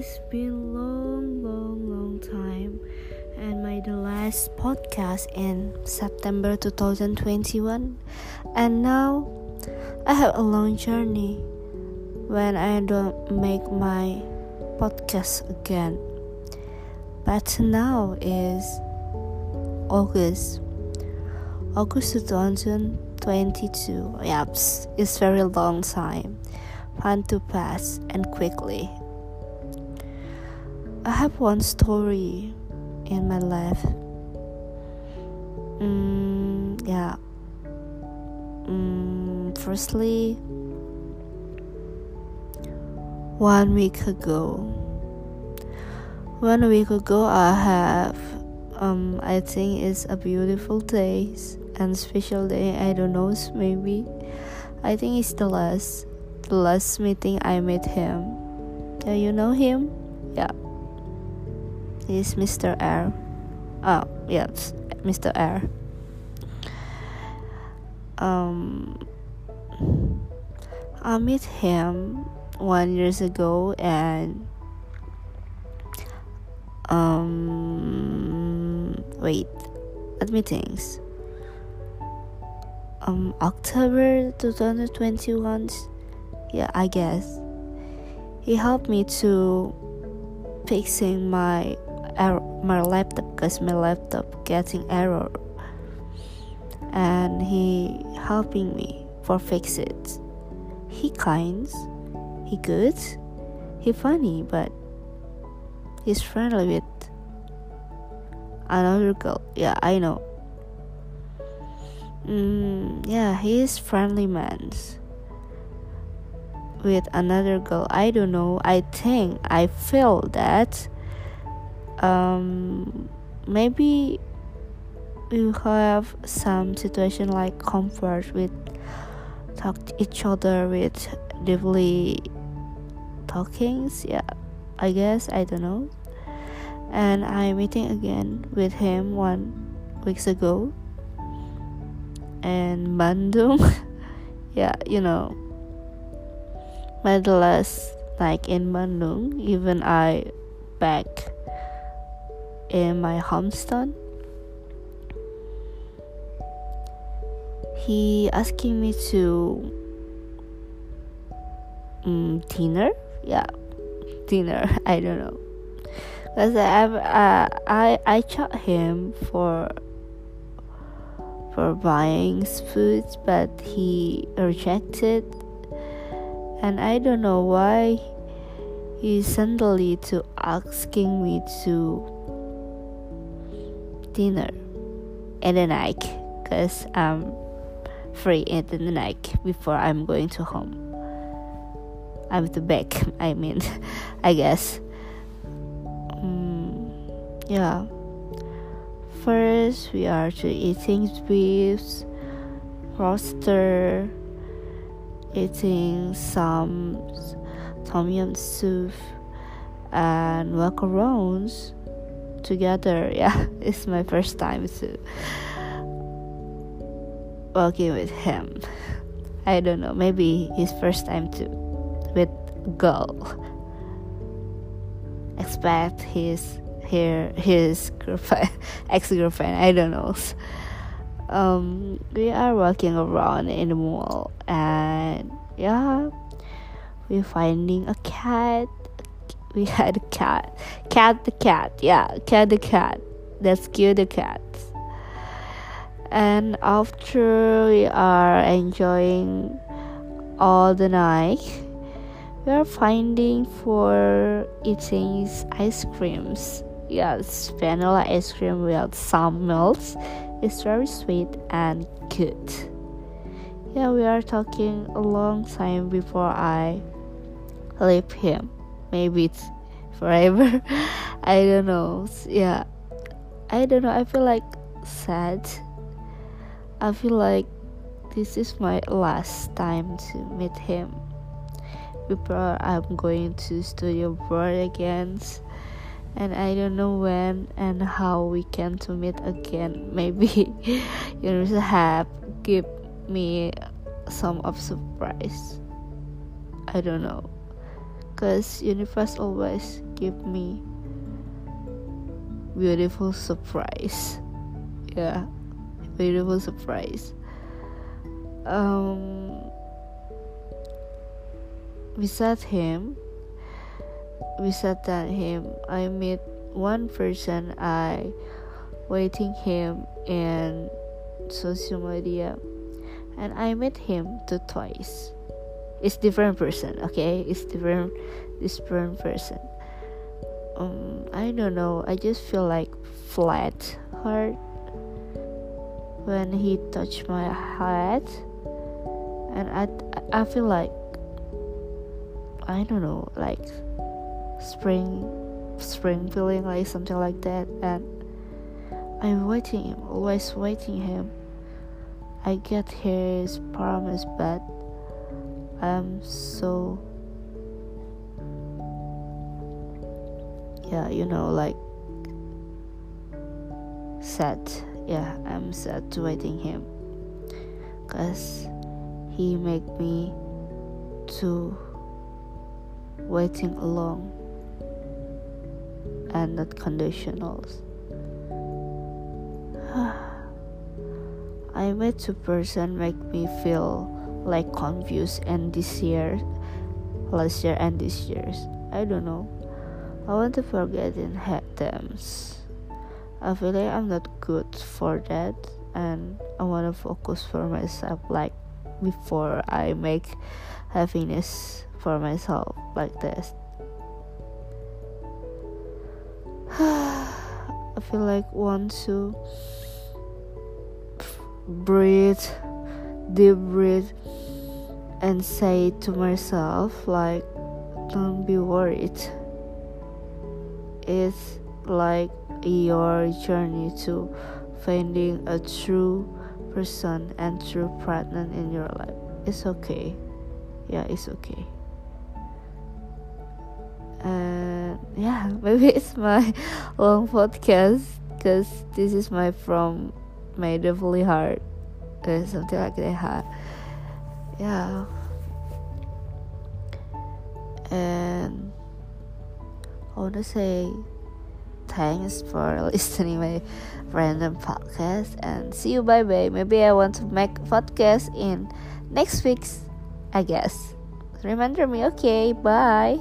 It's been long, long, long time, and my the last podcast in September 2021, and now I have a long journey when I don't make my podcast again. But now is August, August 2022. Yaps, it's very long time, fun to pass and quickly. I have one story in my life. Mm, yeah. Mm, firstly, one week ago. One week ago, I have. Um, I think it's a beautiful day and special day. I don't know, maybe. I think it's the last, the last meeting I met him. Do you know him? Is Mr. R. Oh, yes, Mr. R. Um, I met him one years ago and um wait at meetings um October 2021 yeah I guess he helped me to fixing my my laptop because my laptop getting error. And he helping me for fix it. He kind he good he funny but he's friendly with another girl. Yeah i know. Mm, yeah he's friendly man with another girl. I don't know. I think i feel that um, maybe you have some situation like comfort with talk to each other with deeply talkings yeah i guess i don't know. And i'm meeting again with him one weeks ago. And bandung yeah you know. The last like in bandung even i back in my hometown. He asking me to um, dinner, yeah, dinner. I don't know, cause I uh, I I chat him for for buying food, but he rejected, and I don't know why he suddenly to asking me to dinner in the night because I'm free in the night before I'm going to home. I'm to back, I mean, I guess. Um, yeah. First, we are to eating beef, roaster, eating some tom yum soup, and macarons together. Yeah, it's my first time to working with him. I don't know, maybe his first time too with girl. Expect his here his girlfriend ex girlfriend. I don't know. Um, we are walking around in the mall and yeah, we're finding a cat we had a cat. Cat the cat, yeah, cat the cat. Let's kill the cat. And after we are enjoying all the night, we are finding for eating ice creams. Yes, vanilla ice cream with some milk. It's very sweet and good. Yeah, we are talking a long time before I leave him maybe it's forever. I don't know. Yeah. I don't know. I feel like sad. I feel like this is my last time to meet him before i'm going to studio abroad again. And i don't know when and how we can to meet again. Maybe you have give me some of surprise. I don't know because universe always give me beautiful surprise. Yeah beautiful surprise. Um beside him beside that him i met one person i waiting him in social media and i met him two twice it's different person okay? It's different different person. Um i don't know. I just feel like flat heart when he touched my head. And i i feel like i don't know like spring spring feeling like something like that. And i'm waiting him always waiting him. I get his promise but i'm so yeah you know like sad. Yeah i'm sad to waiting him. Because he make me to waiting along and not conditionals i met two person make me feel like confused and this year last year and this year's i don't know I want to forget in head terms. I feel like I'm not good for that and I want to focus for myself like before I make happiness for myself like this. I feel like want to breathe, deep breath and say to myself like, don't be worried it's like your journey to finding a true person and true partner in your life. It's okay. Yeah, it's okay. And yeah, maybe it's my long podcast because this is my from my definitely heart, uh, something like that. Yeah. And I want to say thanks for listening my random podcast and see you bye bye. Maybe I want to make podcast in next week's I guess. Remember me, okay, bye.